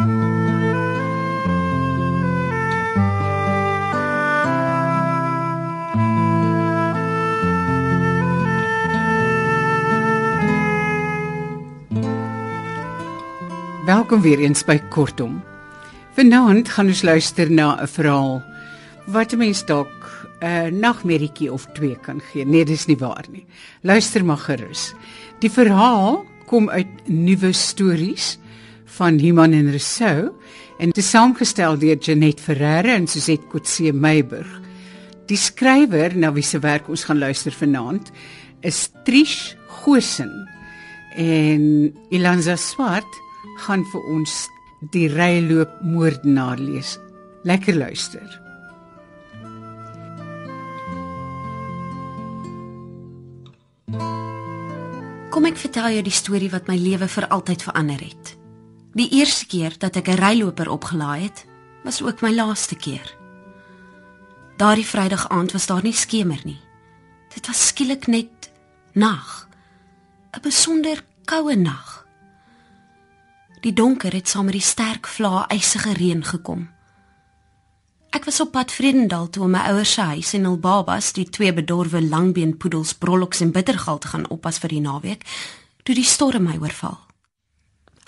Welkom weer eens by Kortom. Vanaand gaan ons luister na 'n verhaal wat 'n mens dalk 'n nagmerrietjie of twee kan gee. Nee, dis nie waar nie. Luister maar gerus. Die verhaal kom uit Nuwe Stories van Human en Rousseau en dit is saamgestel deur Janet Ferreira en Suzette Kotse Meiburg. Die skrywer na wie se werk ons gaan luister vanaand is Trish Gosen en Ilanza Swart gaan vir ons die ryloop moordenaar lees. Lekker luister. Kom ek vertel jou die storie wat my lewe vir altyd verander het. Die eerste keer dat ek 'n ryloper opgelaai het, was ook my laaste keer. Daardie Vrydag aand was daar nie skemer nie. Dit was skielik net nag. 'n Besonder koue nag. Die donker het saam met die sterk vlae ysige reën gekom. Ek was op pad Vredendal toe om my ouers se huis en hul babas, die twee bedorwe langbeen poedels Brollox en Bittergal te gaan oppas vir die naweek, toe die storm my oorval.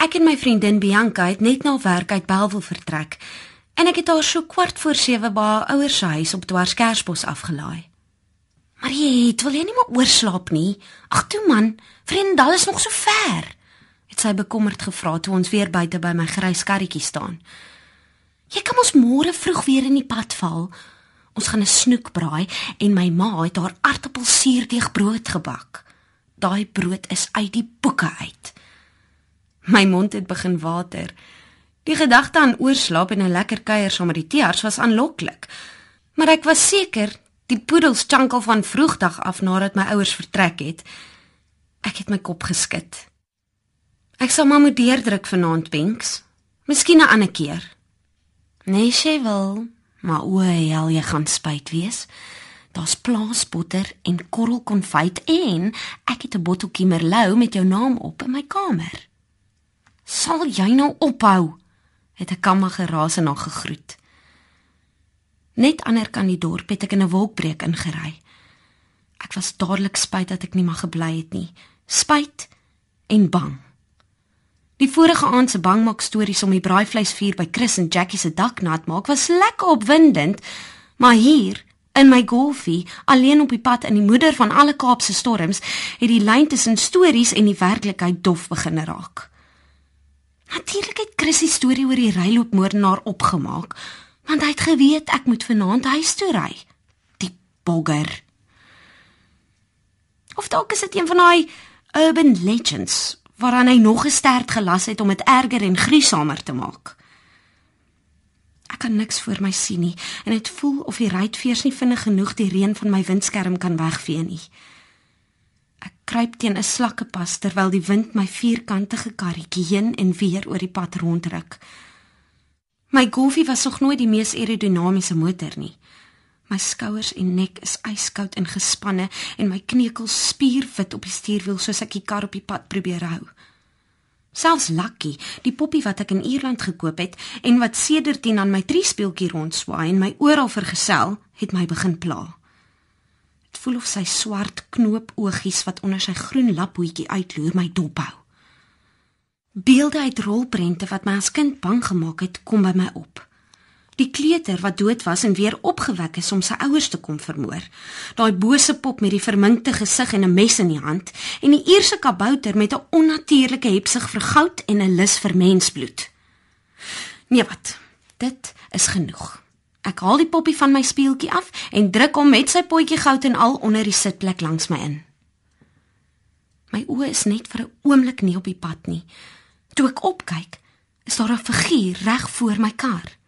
Ek en my vriendin Bianca het net na werk uit Belwel vertrek en ek het haar so kwart voor 7 by haar ouers se huis op Dwarskersbos afgelaai. Maar jy, het, wil jy nie maar oorslaap nie? Ag toe man, Vredendal is nog so ver het sy bekommerd gevra toe ons weer buite by my grys karretjie staan. Jy kan ons môre vroeg weer in die pad val. Ons gaan 'n snoek braai en my ma het haar aartappelsuurdeeg brood gebak. Daai brood is uit die boeke uit. My mond het begin water. Die gedagte aan oorslaap en 'n lekker kuier saam met die teers was aanloklik. Maar ek was seker die poedels chankel van vroegdag af nadat my ouers vertrek het. Ek het my kop geskit. Ek sal maar moet deurdruk vanaand, Pinks. Miskien 'n ander keer. Nee, sy wil, maar o, hel, jy gaan spyt wees. Daar's plaasbotter en korrelkonfyt en ek het 'n botteltjie merlou met jou naam op in my kamer. Sal jy nou ophou? het 'n kamma geraas en haar gegroet. Net ander kan die dorp het ek in 'n wolkbreek ingery. Ek was dadelik spyt dat ek nie mag gebly het nie. Spyt en bang. Die vorige aand se bangmak stories om die braaivleisvuur by Chris en Jackie se dak nat maak was lekker opwindend, maar hier in my golfie, alleen op die pad in die moeder van alle Kaapse storms, het die lyn tussen stories en die werklikheid dof begin raak. Natuurlik het Chris die storie oor die ryloopmoordenaar opgemaak, want hy het geweet ek moet vanaand huis toe ry. Die bogger. Of dalk is dit een van daai urban legends waaraan hy nog gesterd gelas het om dit erger en gruisamer te maak. Ek kan niks voor my sien nie en dit voel of die ruitveers nie vinnig genoeg die reën van my windskerm kan wegvee nie. Kruip teen 'n slakkepas terwyl die wind my vierkantige karretjie heen en weer oor die pad rondruk. My golfie was nog nooit die mees aerodinamiese motor nie. My skouers en nek is yskoud en gespanne en my kneukels spierwit op die stuurwiel soos ek die kar op die pad probeer hou. Selfs Lucky, die poppie wat ek in Ierland gekoop het en wat sedertdien aan my triespeeltjie rondswaai en my oral vergesel, het my begin pla. Voel of sy swart knoop oogies wat onder sy groen laphoetjie uitloer my dophou. Beelde uit rolprente wat my as kind bang gemaak het, kom by my op. Die kleuter wat dood was en weer opgewek is om sy ouers te kom vermoor. Daai bose pop met die verminkte gesig en 'n mes in die hand en die eerste kabouter met 'n onnatuurlike hepsig vir goud en 'n lus vir mensbloed. Nee wat? Dit is genoeg. Ek haal die poppie van my speeltjie af en druk hom met sy potjie goud en al onder die sitplek langs my in. My oë is net vir 'n oomblik nie op die pad nie. Toe ek opkyk, is daar 'n figuur reg voor my kar.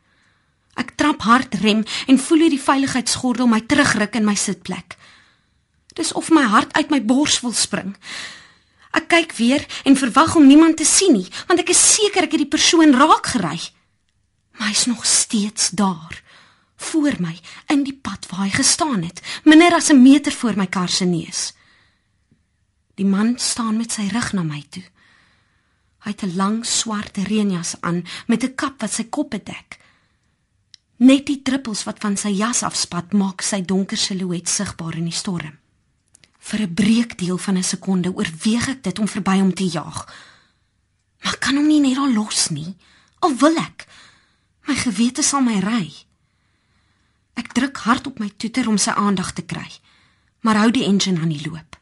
Ek trap hard rem en voel hoe die veiligheidsgordel my terugruk in my sitplek. Dis of my hart uit my bors wil spring. Ek kyk weer en verwag om niemand te sien nie, want ek is seker ek het die persoon raak gery. Maar hy's nog steeds daar, voor my in die pad waar hy gestaan het, minder as 'n meter voor my kar se neus. Die man staan met sy rug na my toe. Hy het 'n lang swart reënjas aan met 'n kap wat sy kop bedek. Net die druppels wat van sy jas afspat maak sy donker silhouet sigbaar in die storm. Vir 'n breekdeel van 'n sekonde oorweeg ek dit om verby hom te jaag. Maar kan hom nie net al los nie. Al wil ek. My gewete sal my ry. Ek druk hard op my toeter om sy aandag te kry, maar hou die engine aan die loop.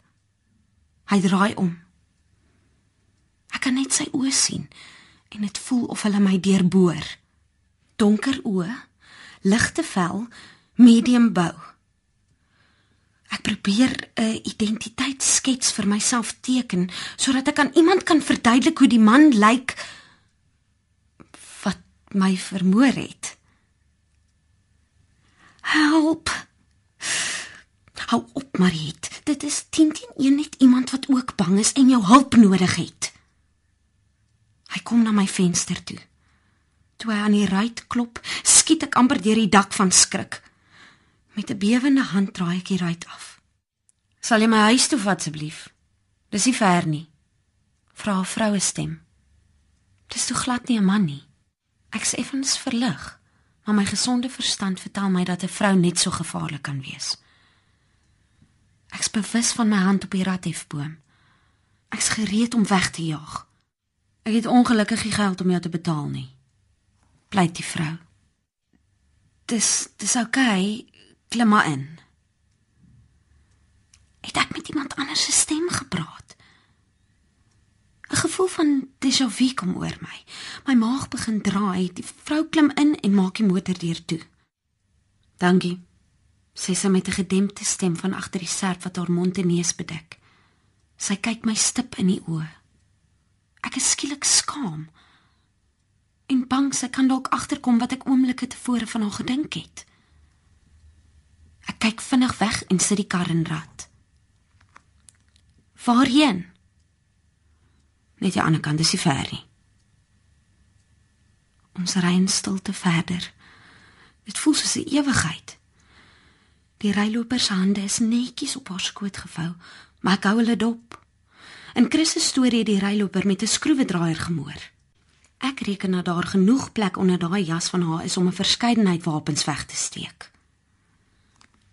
Hy draai om. Ek kan net sy oë sien en dit voel of hulle my deurboor. Donker oë, ligte vel, medium bou. Ek probeer 'n identiteitsskets vir myself teken sodat ek aan iemand kan verduidelik hoe die man lyk wat my vermoor het. Help. Hou op, Mariet. Dit is 10 teen 1 net iemand wat ook bang is en jou hulp nodig het. Hy kom na my venster toe. Toe hy aan die ruit klop, skiet ek amper deur die dak van skrik. Met 'n bewende hand draai ek die ruit af. "Sal jy my huis toe vat asseblief?" "Dis nie ver nie." Vra 'n vroue stem. "Dis toe glad nie 'n man nie." Ek sê effens verlig, maar my gesonde verstand vertel my dat 'n vrou net so gevaarlik kan wees. Ek's bewus van my hand op die radhefboom. Ek's gereed om weg te jaag. Ek het ongelukkig nie geld om jou te betaal nie. Pleit die vrou. Dis dis oukei, klim maar in. Het ek met iemand anders se stem gepraat? 'n Gevoel van déjà vu kom oor my. My maag begin draai. Die vrou klim in en maak die motor deur toe. Dankie. Sy sê met 'n gedempte stem van agter die serp wat haar mond en neus bedek. Sy kyk my stip in die oë. Ek is skielik skaam. En bang sy kan dalk agterkom wat ek oomblikke tevore van haar gedink het. Ek kyk vinnig weg en sit die kar in rad. Waarheen? Net die ander kant, dis nie ver nie. Ons ry in stilte verder. Dit voel soos 'n ewigheid. Die ryloper se hande is netjies op haar skoot gevou, maar ek hou hulle dop. In Chris se storie het die ryloper met 'n skroewedraaier gemoor. Ek reken dat daar genoeg plek onder daai jas van haar is om 'n verskeidenheid wapens weg te steek.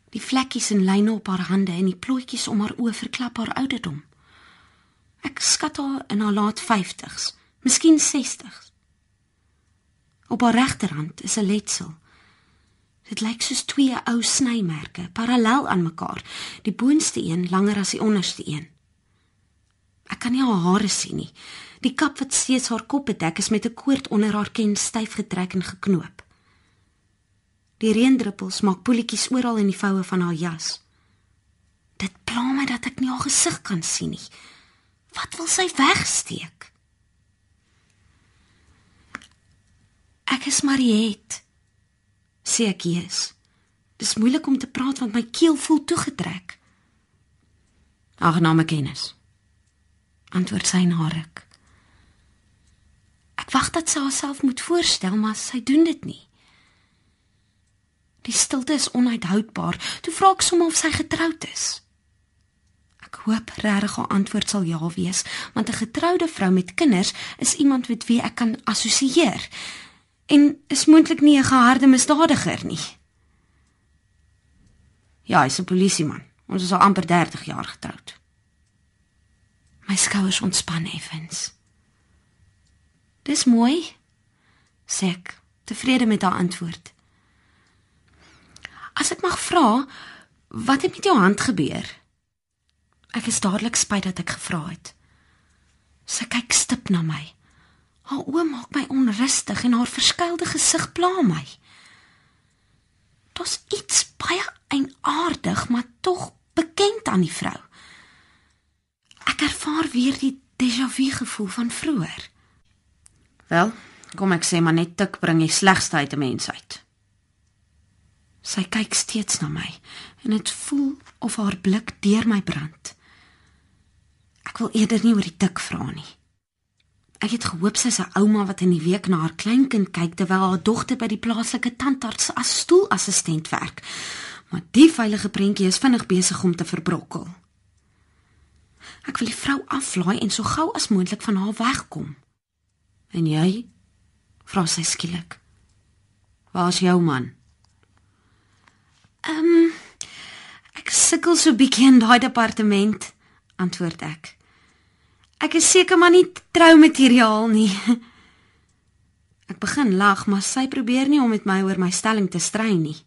Die vlekkies en lyne op haar hande en die plooitjies om haar oë verklap haar ouderdom. Ek skat haar in haar laat 50's, miskien 60's. Op haar regterhand is 'n letsel. Dit lyk soos twee ou snymerke, parallel aan mekaar, die boonste een langer as die onderste een. Ek kan nie haar hare sien nie. Die kap wat steeds haar kop bedek is met 'n koord onder haar ken styf getrek en geknoop. Die reendruppels maak poeltjies oral in die voue van haar jas. Dit pla my dat ek nie haar gesig kan sien nie. Wat wil sy wegsteek? Ek is Mariet. Sê ek is. Dis moeilik om te praat want my keel voel toegetrek. Aangename kennis. Antwoord sy na ruk. Ek wag dat sy haarself moet voorstel, maar sy doen dit nie. Die stilte is onuithoudbaar. Toe vra ek sommer of sy getroud is. Ek hoop regtig haar antwoord sal ja wees, want 'n getroude vrou met kinders is iemand met wie ek kan assosieer en is moontlik nie 'n geharde misdadiger nie. Ja, hy's 'n polisieman. Ons is al amper 30 jaar getroud. My skouers ontspan effens. Dis mooi, sê ek, tevrede met haar antwoord. As ek mag vra, wat het met jou hand gebeur? Ek is dadelik spyt dat ek gevra het. Sy kyk stip na my. Haar oë maak my onrustig en haar verskuilde gesig pla my. Dit's iets baie eienaardig, maar tog bekend aan die vrou. Ek ervaar weer die déjà vu gevoel van vroeër. Wel, kom ek sê maar net tik bring die slegste uit 'n mens uit. Sy kyk steeds na my en dit voel of haar blik deur my brand. Ek wil eerder nie oor die tik vra nie. Ek het gehoop sy's 'n ouma wat in die week na haar kleinkind kyk terwyl haar dogter by die plaaslike tandarts as stoelassistent werk. Maar die veilige prentjie is vinnig besig om te verbrokkel. Ek wil die vrou aflaai en so gou as moontlik van haar wegkom. En jy? vra sy skielik. Waar's jou man? Ehm um, ek sukkel so bietjie in daai departement, antwoord ek. Ek is seker maar nie troumateriaal nie. Ek begin lag, maar sy probeer nie om met my oor my stelling te stry nie.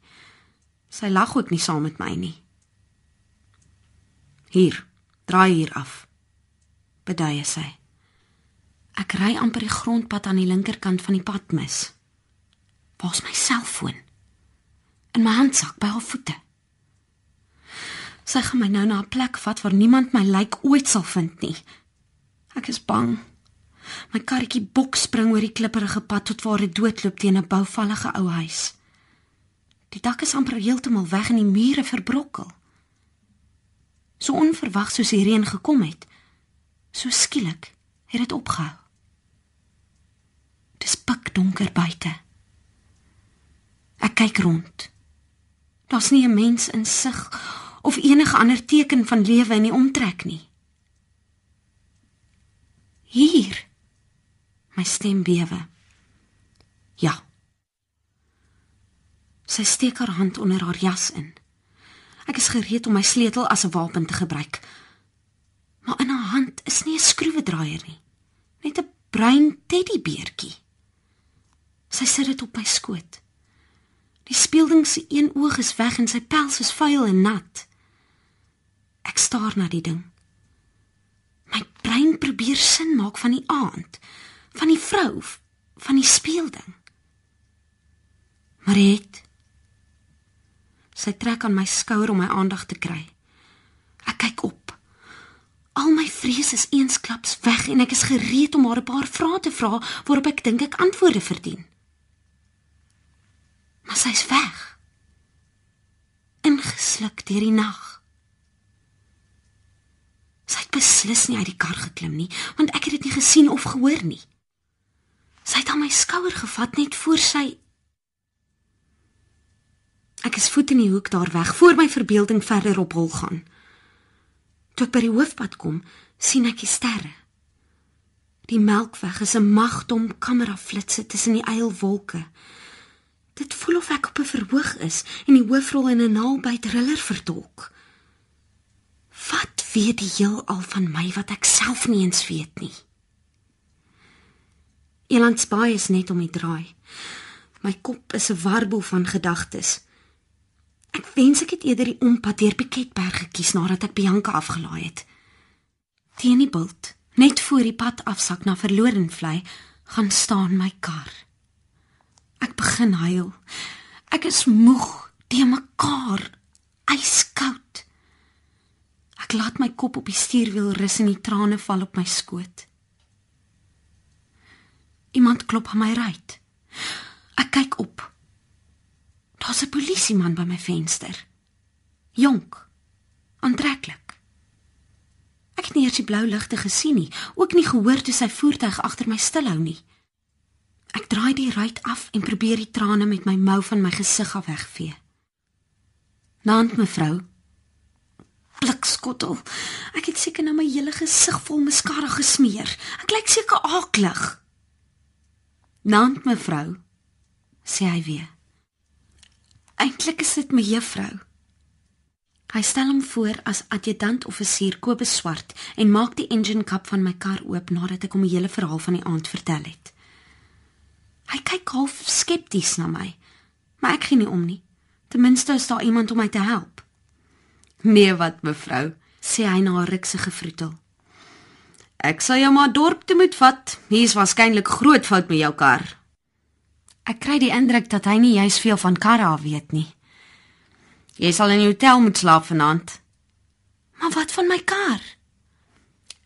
Sy lag ook nie saam met my nie. Hier, draai hier af. Beduie sy. Ek ry amper die grondpad aan die linkerkant van die pad mis. Waar's my selfoon? In my handsak by haar voete. Sy gaan my nou na 'n plek vat waar niemand my lijk ooit sal vind nie. Ek is bang. My karretjie bok spring oor die klipprige pad tot waar dit doodloop teen 'n bouvallige ou huis. Die dak is amper heeltemal weg en die mure verbrokkel. So onverwags soos die reën gekom het, so skielik het dit opgehou. Dis pikdonker buite. Ek kyk rond. Daar's nie 'n mens in sig of enige ander teken van lewe in die omtrek nie. Hier. My stem bewe. Ja. Sy steek haar hand onder haar jas in. Ek is gereed om my sleutel as 'n wapen te gebruik. Maar in haar hand is nie 'n skroewedraaier nie, net 'n bruin teddybeertjie. Sy sit dit op my skoot. Die speelding se een oog is weg en sy pels is vuil en nat. Ek staar na die ding. My brein probeer sin maak van die aand, van die vrou, van die speelding. Marit. Sy trek aan my skouer om my aandag te kry. Ek kyk op. Al my vrees is eensklaps weg en ek is gereed om haar 'n paar vrae te vra waarop ek dink ek antwoorde verdien. Maar sy's weg. Ingesluk deur die nag. Sy het beslis nie uit die kar geklim nie, want ek het dit nie gesien of gehoor nie. Sy het aan my skouer gevat net voor sy Ek is voet in die hoek daar weg voor my verbeelding verder op hol gaan. Toe ek by die hoofpad kom, sien ek die sterre. Die Melkweg is 'n magdom kameraflitse tussen die eilwolke. Dit voel of ek op 'n verhoog is en die hoofrol in 'n naby thriller vertolk. Wat weet die heelal van my wat ek self nie eens weet nie? Elandsbaai is net om die draai. My kop is 'n warboel van gedagtes. Ek wens ek het eerder die ompad deur Piketberg gekies nadat ek Bianca afgelaai het. Teen die bult, net voor die pad afsak na Verlorenvlei, gaan staan my kar. Ek begin huil. Ek is moeg, te mekaar, yskoud. Ek laat my kop op die stuurwiel rus en die trane val op my skoot. Iemand klop aan my ruit. Ek kyk op. Daar's 'n polisieman by my venster. Jonk. Aantreklik. Ek het nie eers die blou ligte gesien nie, ook nie gehoor toe sy voertuig agter my stilhou nie. Ek draai die ruit af en probeer die trane met my mou van my gesig af wegvee. Naand mevrou, blikskottel. Ek het seker nou my hele gesig vol maskara gesmeer. Ek lyk seker aaklig. Naand mevrou, sê hy weer. Eintlik is dit my juffrou. Hy stel hom voor as adjutant-offisier Kobus Swart en maak die engine kap van my kar oop nadat ek hom die hele verhaal van die aand vertel het. Hy kyk half skepties na my, maar ek gee nie om nie. Ten minste is daar iemand om my te help. Nee, wat mevrou, sê hy na 'n rukse gevroetel. Ek sal jou maar dorp toe moet vat. Hier's waarskynlik groot fout met jou kar. Ek kry die indruk dat hy nie juis veel van karre af weet nie. Jy sal in die hotel moet slaap vanaand. Maar wat van my kar?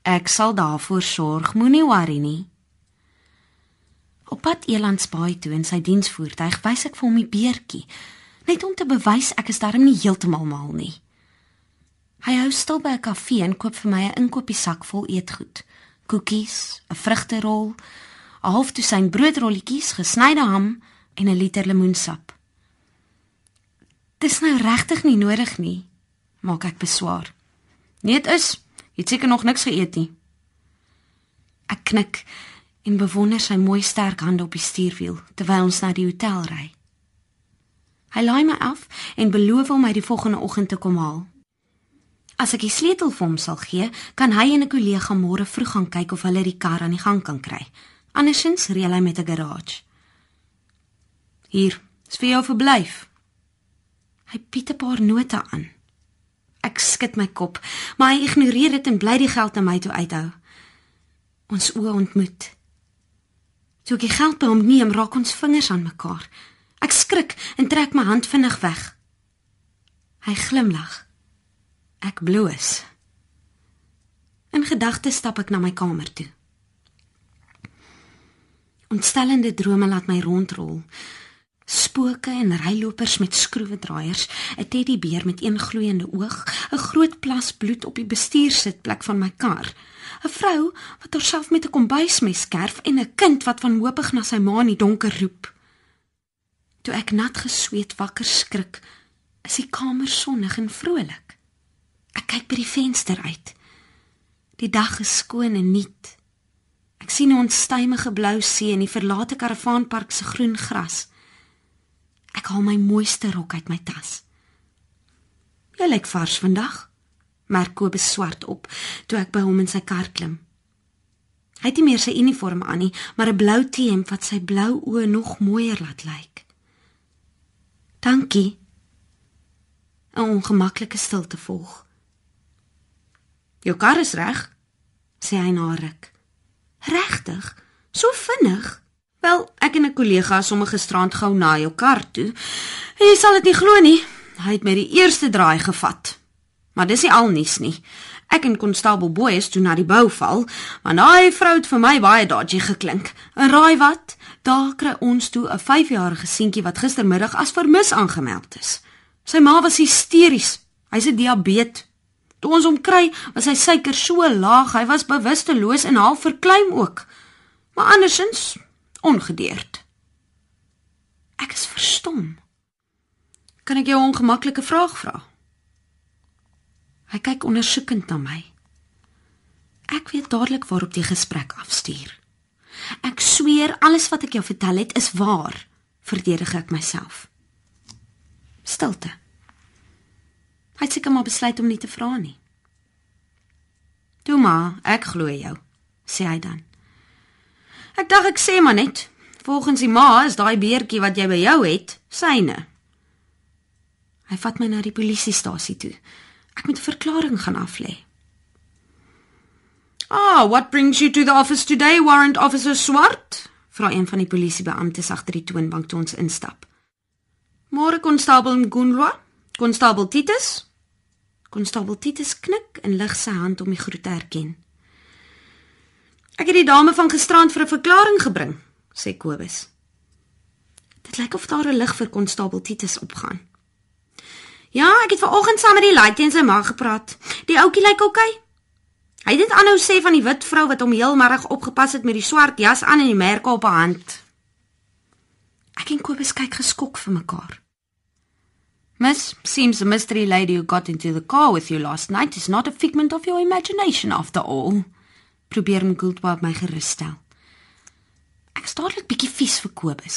Ek sal daarvoor sorg, moenie worry nie. Op pad Elandsbaai toe in sy diensvoertuig wys ek vir hom die beertjie, net om te bewys ek is darm nie heeltemal mal nie. Hy hou stil by 'n kafee en koop vir my 'n inkopiesak vol eetgoed. Koekies, 'n vrugterol, 'n half dosyn broodrolletjies, gesnyde ham en 'n liter lemoensap. Dis nou regtig nie nodig nie, maak ek beswaar. Nee, dit is. Jy het seker nog niks geëet nie. Ek knik en bewonder sy mooi sterk hande op die stuurwiel terwyl ons na die hotel ry. Hy laai my af en beloof om my die volgende oggend te kom haal. As ek die sleutel vir hom sal gee, kan hy en 'n kollega môre vroeg gaan kyk of hulle die kar aan die gang kan kry. Andersins reël hy met 'n garage. Hier, is vir jou verblyf. Hy piet 'n paar note aan. Ek skud my kop, maar hy ignoreer dit en bly die geld na my toe uithou. Ons oë ontmoet. Toe ek die geld by hom neem, raak ons vingers aan mekaar. Ek skrik en trek my hand vinnig weg. Hy glimlag. Ek bloos. In gedagtes stap ek na my kamer toe. Ontstellende drome laat my rondrol. Spooke en rylopers met skroewedraaiers, 'n teddybeer met een gloeiende oog, 'n groot plas bloed op die bestuursitplek van my kar, 'n vrou wat haarself met 'n kombuismes skerf en 'n kind wat wanhoopig na sy ma in die donker roep. Toe ek nat gesweet wakker skrik, is die kamer sonnig en vrolik. Ek kyk by die venster uit. Die dag is skoon en nuut. Ek sien 'n onstuimige blou see en die verlate karavaanpark se groen gras. Ek haal my mooiste rok uit my tas. Jy lyk vars vandag. Merk Kobus swart op toe ek by hom in sy kar klim. Hy het nie meer sy uniform aan nie, maar 'n blou T-hemp wat sy blou oë nog mooier laat lyk. Dankie. 'n Ongemaklike stilte volg. Jou kar is reg, sê hy na ruk. Regtig? So vinnig? Wel, ek en 'n kollega is sommer gisterand gou na jou kar toe. En jy sal dit nie glo nie, hy het my die eerste draai gevat. Maar dis nie al nuus nie. Ek en konstabel Boys toe na die bouval, want daai vrou het vir my baie dodgy geklink. En raai wat? Daar kry ons toe 'n 5-jarige seentjie wat gistermiddag as vermis aangemeld is. Sy ma was hysteries. Hy's 'n diabetes. Toe ons hom kry, was sy suiker so laag, hy was bewusteloos en half verkleim ook. Maar andersins ongedeerd. Ek is verstom. Kan ek jou 'n ongemaklike vraag vra? Hy kyk ondersoekend na my. Ek weet dadelik waarop die gesprek afstuur. Ek sweer alles wat ek jou vertel het is waar, verdedig ek myself. Stilte. Hy het seker maar besluit om nie te vra nie. "Toe maar, ek glo jou," sê hy dan. "Ek dink ek sê maar net, volgens die ma is daai beertjie wat jy by jou het, syne." Hy vat my na die polisiestasie toe. Ek moet 'n verklaring gaan aflê. "Ah, what brings you to the office today, Warrant Officer Swart?" vra een van die polisiebeamptes agter die toonbank toe ons instap. "Môre konstabel Ngunlwa, konstabel Titus?" Konstabel Titus knik en lig sy hand om die groet te erken. "Ek het die dame van gisterand vir 'n verklaring gebring," sê Kobus. Dit lyk of daar 'n lig vir konstabel Titus opgaan. "Ja, ek het vanoggend saam met die laaitjie en sy ma gepraat. Die ouetjie lyk oukei." Okay. Hy het dit aanhou sê van die wit vrou wat hom heelmiddag opgepas het met die swart jas aan en die merke op haar hand. Ek en Kobus kyk geskok vir mekaar. Miss, seems the mystery lady who got into the car with you last night is not a figment of your imagination after all. Probeer my Goldbar my gerus stel. Ek staarlik bietjie vies vir Kobus.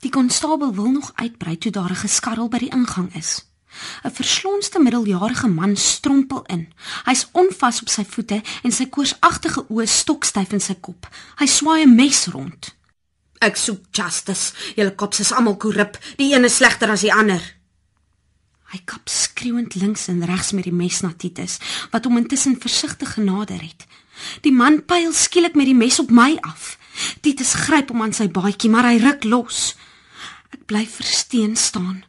Die konstabel wil nog uitbrei toe daar 'n geskarrel by die ingang is. 'n Verslonste middeljarige man strompel in. Hy's onvas op sy voete en sy koorsagtige oë stokstyf in sy kop. Hy swaai 'n mes rond. Ek soek justice. Julle kops is almal korrup. Die een is slegter as die ander. Hy kap skreeuend links en regs met die mes na Titus, wat hom intussen versigtig genader het. Die man pyl skielik met die mes op my af. Titus gryp hom aan sy baadjie, maar hy ruk los. Ek bly versteen staan.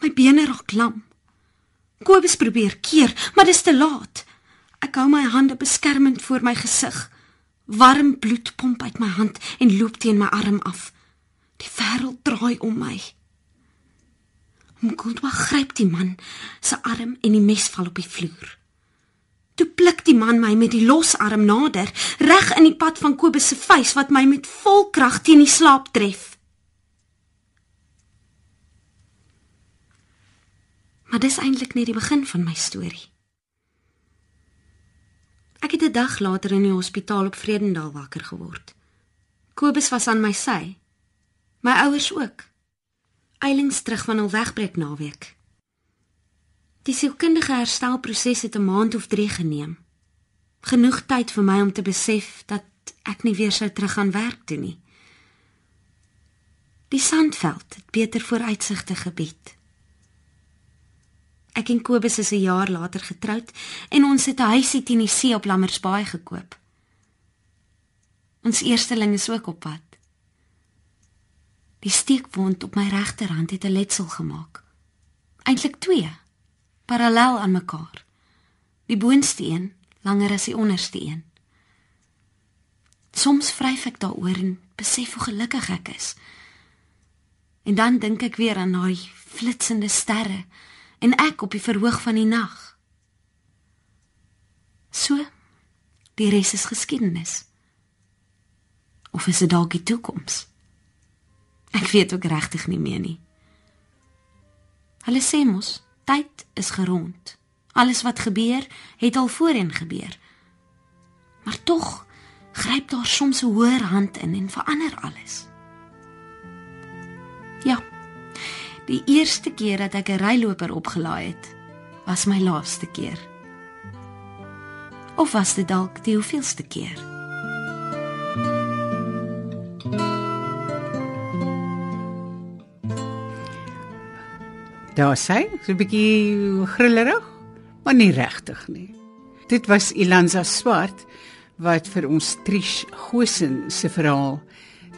My bene raak lam. Kobus probeer keer, maar dis te laat. Ek hou my hande beskermend voor my gesig. Warm bloed pomp uit my hand en loop teen my arm af. Die wêreld draai om my. Mkontwa gryp die man se arm en die mes val op die vloer. Toe pluk die man my met die los arm nader, reg in die pad van Kobus se vuis wat my met vol krag teen die slaap tref. Maar dis eintlik net die begin van my storie. Ek het 'n dag later in die hospitaal op Vredendal wakker geword. Kobus was aan my sy. My ouers ook. Eilings terug van hul wegbreek naweek. Die sielkundige herstelproses het 'n maand of 3 geneem. Genoeg tyd vir my om te besef dat ek nie weer sou terug gaan werk toe nie. Die Sandveld het beter vooruitsigte gebied. Ek en Kobus is 'n jaar later getroud en ons het 'n huisie teen die see op Lammersbaai gekoop. Ons eersteling is ook op pad. Die steekwond op my regterhand het 'n letsel gemaak. Eintlik twee, parallel aan mekaar. Die boonste een langer as die onderste een. Soms vryf ek daaroor en besef hoe gelukkig ek is. En dan dink ek weer aan daai flitsende sterre en ek op die verhoog van die nag. So, die res is geskiedenis. Of is dit dalk die toekoms? Ek weet ook regtig nie meer nie. Hulle sê mos, tyd is gerond. Alles wat gebeur, het al voorheen gebeur. Maar tog gryp daar soms 'n hoër hand in en verander alles. Ja. Die eerste keer dat ek 'n ryloper opgelaai het, was my laaste keer. Of was dit dalk die hoeveelste keer? Daar sê, so 'n bietjie grillerig, maar nie regtig nie. Dit was Ilanza Swart wat vir ons Trish Gosen se verhaal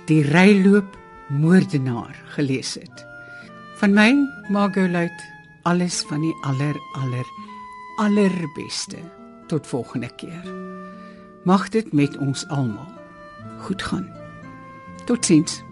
Die ryloop moordenaar gelees het. Van my, Margolite, alles van die aller aller allerbeste. Tot volgende keer. Mag dit met ons almal goed gaan. Totsiens.